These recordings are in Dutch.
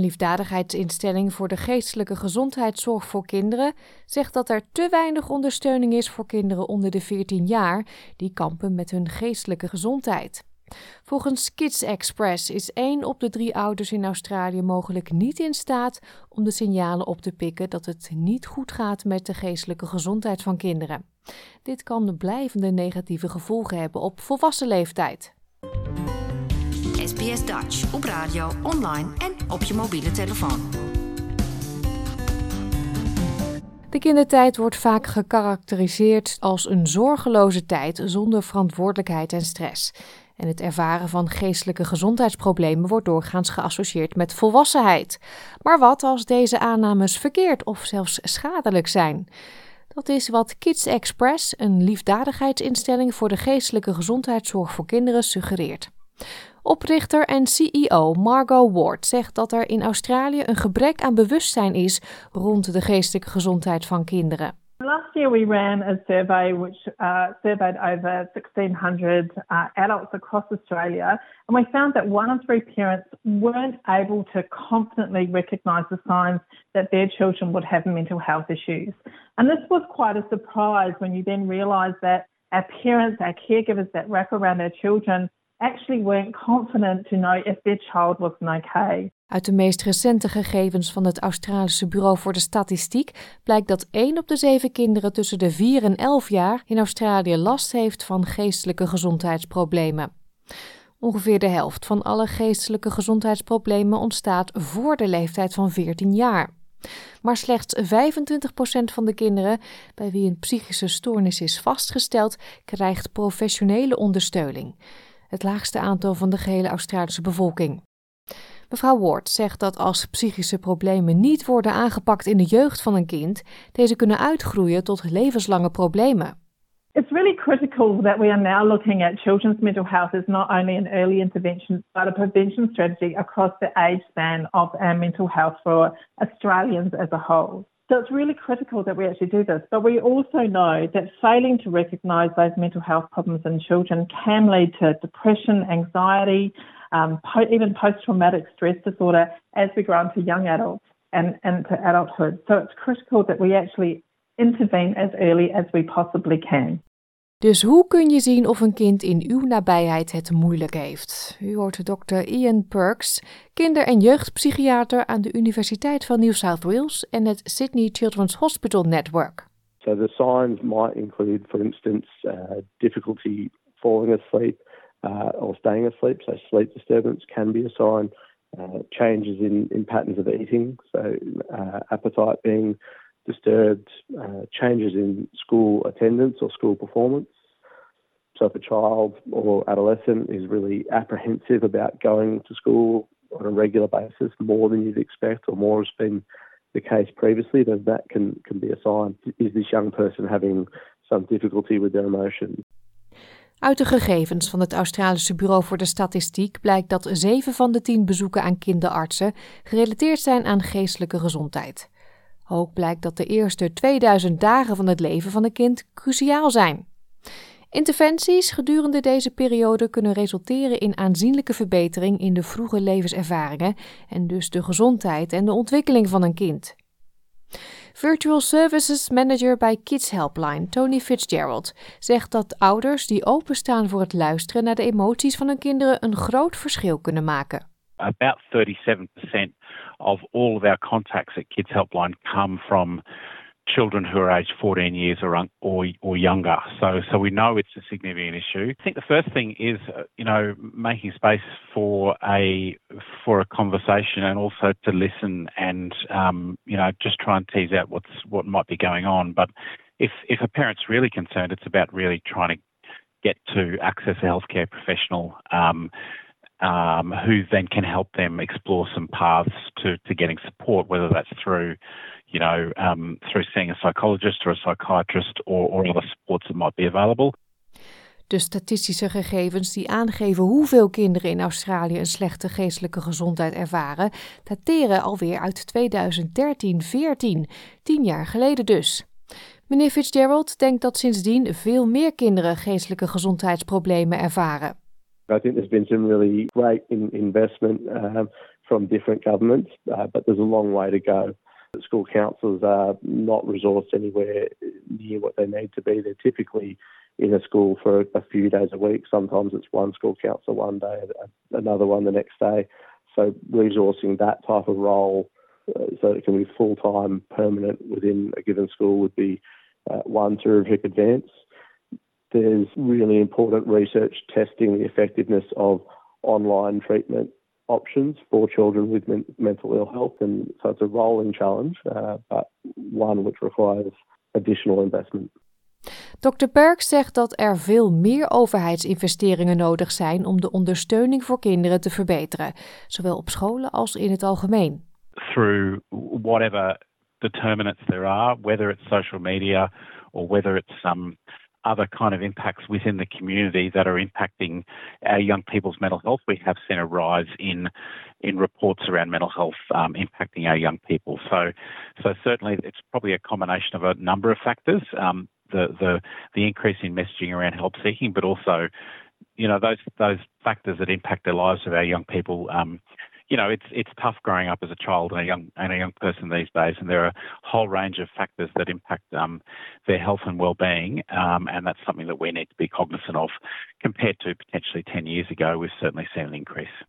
Een liefdadigheidsinstelling voor de geestelijke gezondheidszorg voor kinderen zegt dat er te weinig ondersteuning is voor kinderen onder de 14 jaar die kampen met hun geestelijke gezondheid. Volgens Kids Express is één op de drie ouders in Australië mogelijk niet in staat om de signalen op te pikken dat het niet goed gaat met de geestelijke gezondheid van kinderen. Dit kan blijvende negatieve gevolgen hebben op volwassen leeftijd. SBS Dutch op radio, online en op je mobiele telefoon. De kindertijd wordt vaak gekarakteriseerd als een zorgeloze tijd zonder verantwoordelijkheid en stress. En het ervaren van geestelijke gezondheidsproblemen wordt doorgaans geassocieerd met volwassenheid. Maar wat als deze aannames verkeerd of zelfs schadelijk zijn? Dat is wat Kids Express, een liefdadigheidsinstelling voor de geestelijke gezondheidszorg voor kinderen, suggereert. Oprichter en CEO Margot Ward zegt dat er in Australië een gebrek aan bewustzijn is rond de geestelijke gezondheid van kinderen. Last year we ran a survey which uh, surveyed over 1,600 uh, adults across Australia, and we found that one in three parents weren't able to confidently recognise the signs that their children would have mental health issues. And this was quite a surprise when you then realise that our parents, our caregivers that wrap around their children actually weren't confident to know if their child was okay. Uit de meest recente gegevens van het Australische Bureau voor de Statistiek blijkt dat 1 op de 7 kinderen tussen de 4 en 11 jaar in Australië last heeft van geestelijke gezondheidsproblemen. Ongeveer de helft van alle geestelijke gezondheidsproblemen ontstaat voor de leeftijd van 14 jaar. Maar slechts 25% van de kinderen bij wie een psychische stoornis is vastgesteld, krijgt professionele ondersteuning het laagste aantal van de gehele Australische bevolking. Mevrouw Ward zegt dat als psychische problemen niet worden aangepakt in de jeugd van een kind, deze kunnen uitgroeien tot levenslange problemen. It's really critical that we are now looking at children's mental health as not only an early intervention but a prevention strategy across the age span of our mental health for Australians as a whole. So it's really critical that we actually do this. But we also know that failing to recognise those mental health problems in children can lead to depression, anxiety, um, even post traumatic stress disorder as we grow into young adults and, and to adulthood. So it's critical that we actually intervene as early as we possibly can. Dus hoe kun je zien of een kind in uw nabijheid het moeilijk heeft? U hoort dokter Ian Perks, kinder- en jeugdpsychiater aan de Universiteit van New South Wales en het Sydney Children's Hospital Network. So the signs might include, for instance, uh, difficulty falling asleep uh, or staying asleep. So sleep disturbance can be a sign. Uh, changes in, in patterns of eating, so uh, appetite being disturbed, uh, changes in school attendance or school performance. So, if a child or adolescent is really apprehensive about going to school on a regular basis, more than you'd expect, or more has been the case previously, then that can, can be a sign. Is this young person having some difficulty with their emotions? Uit de gegevens van het Australische Bureau voor de Statistiek blijkt dat 7 van de 10 bezoeken aan kinderartsen gerelateerd zijn aan geestelijke gezondheid. Ook blijkt dat de eerste 2000 dagen van het leven van een kind cruciaal zijn. Interventies gedurende deze periode kunnen resulteren in aanzienlijke verbetering in de vroege levenservaringen en dus de gezondheid en de ontwikkeling van een kind. Virtual Services Manager bij Kids Helpline, Tony Fitzgerald, zegt dat ouders die openstaan voor het luisteren naar de emoties van hun kinderen een groot verschil kunnen maken. About 37% of all of our contacts at Kids Helpline come from children who are aged 14 years or, or, or younger. So, so we know it's a significant issue. I think the first thing is, uh, you know, making space for a for a conversation and also to listen and, um, you know, just try and tease out what's what might be going on. But if if a parent's really concerned, it's about really trying to get to access a healthcare professional. Um, um, who then can help them explore some paths to, to getting support, whether that's through, you know, um, through seeing a psychologist or a psychiatrist or, or other supports that might be available. De statistische gegevens die aangeven hoeveel kinderen in Australië een slechte geestelijke gezondheid ervaren, dateren alweer uit 2013-14, tien jaar geleden dus. Meneer Fitzgerald denkt dat sindsdien veel meer kinderen geestelijke gezondheidsproblemen ervaren. I think there's been some really great in, investment um, from different governments, uh, but there's a long way to go. School councils are not resourced anywhere near what they need to be. They're typically in a school for a few days a week. Sometimes it's one school counsellor one day, another one the next day. So resourcing that type of role uh, so it can be full time, permanent within a given school would be uh, one terrific advance. There's really important research testing the effectiveness of online treatment options for children with men- mental ill health, and so it's a rolling challenge, uh, but one which requires additional investment. Dr. Perk zegt dat er veel meer overheidsinvesteringen nodig zijn om de ondersteuning voor kinderen te verbeteren, zowel op scholen als in het algemeen. Through whatever determinants there are, whether it's social media or whether it's some um, other kind of impacts within the community that are impacting our young people's mental health. We have seen a rise in in reports around mental health um, impacting our young people. So, so certainly it's probably a combination of a number of factors. Um, the the the increase in messaging around help seeking, but also, you know, those those factors that impact the lives of our young people. Um, you know, it's it's tough growing up as a child and a young and a young person these days, and there are a whole range of factors that impact um, their health and well-being, um, and that's something that we need to be cognizant of. Compared to potentially ten years ago, we've certainly seen an increase.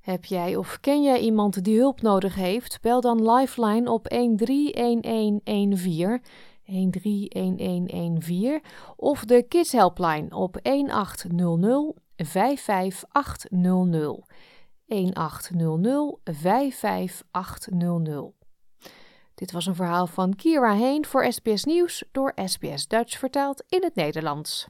Heb jij of ken jij iemand die hulp nodig heeft? Bel dan Lifeline op 131114 131114 of de Kids Helpline op 1800 55800. 1800 55800. Dit was een verhaal van Kira Heen voor SBS Nieuws door SBS Dutch vertaald in het Nederlands.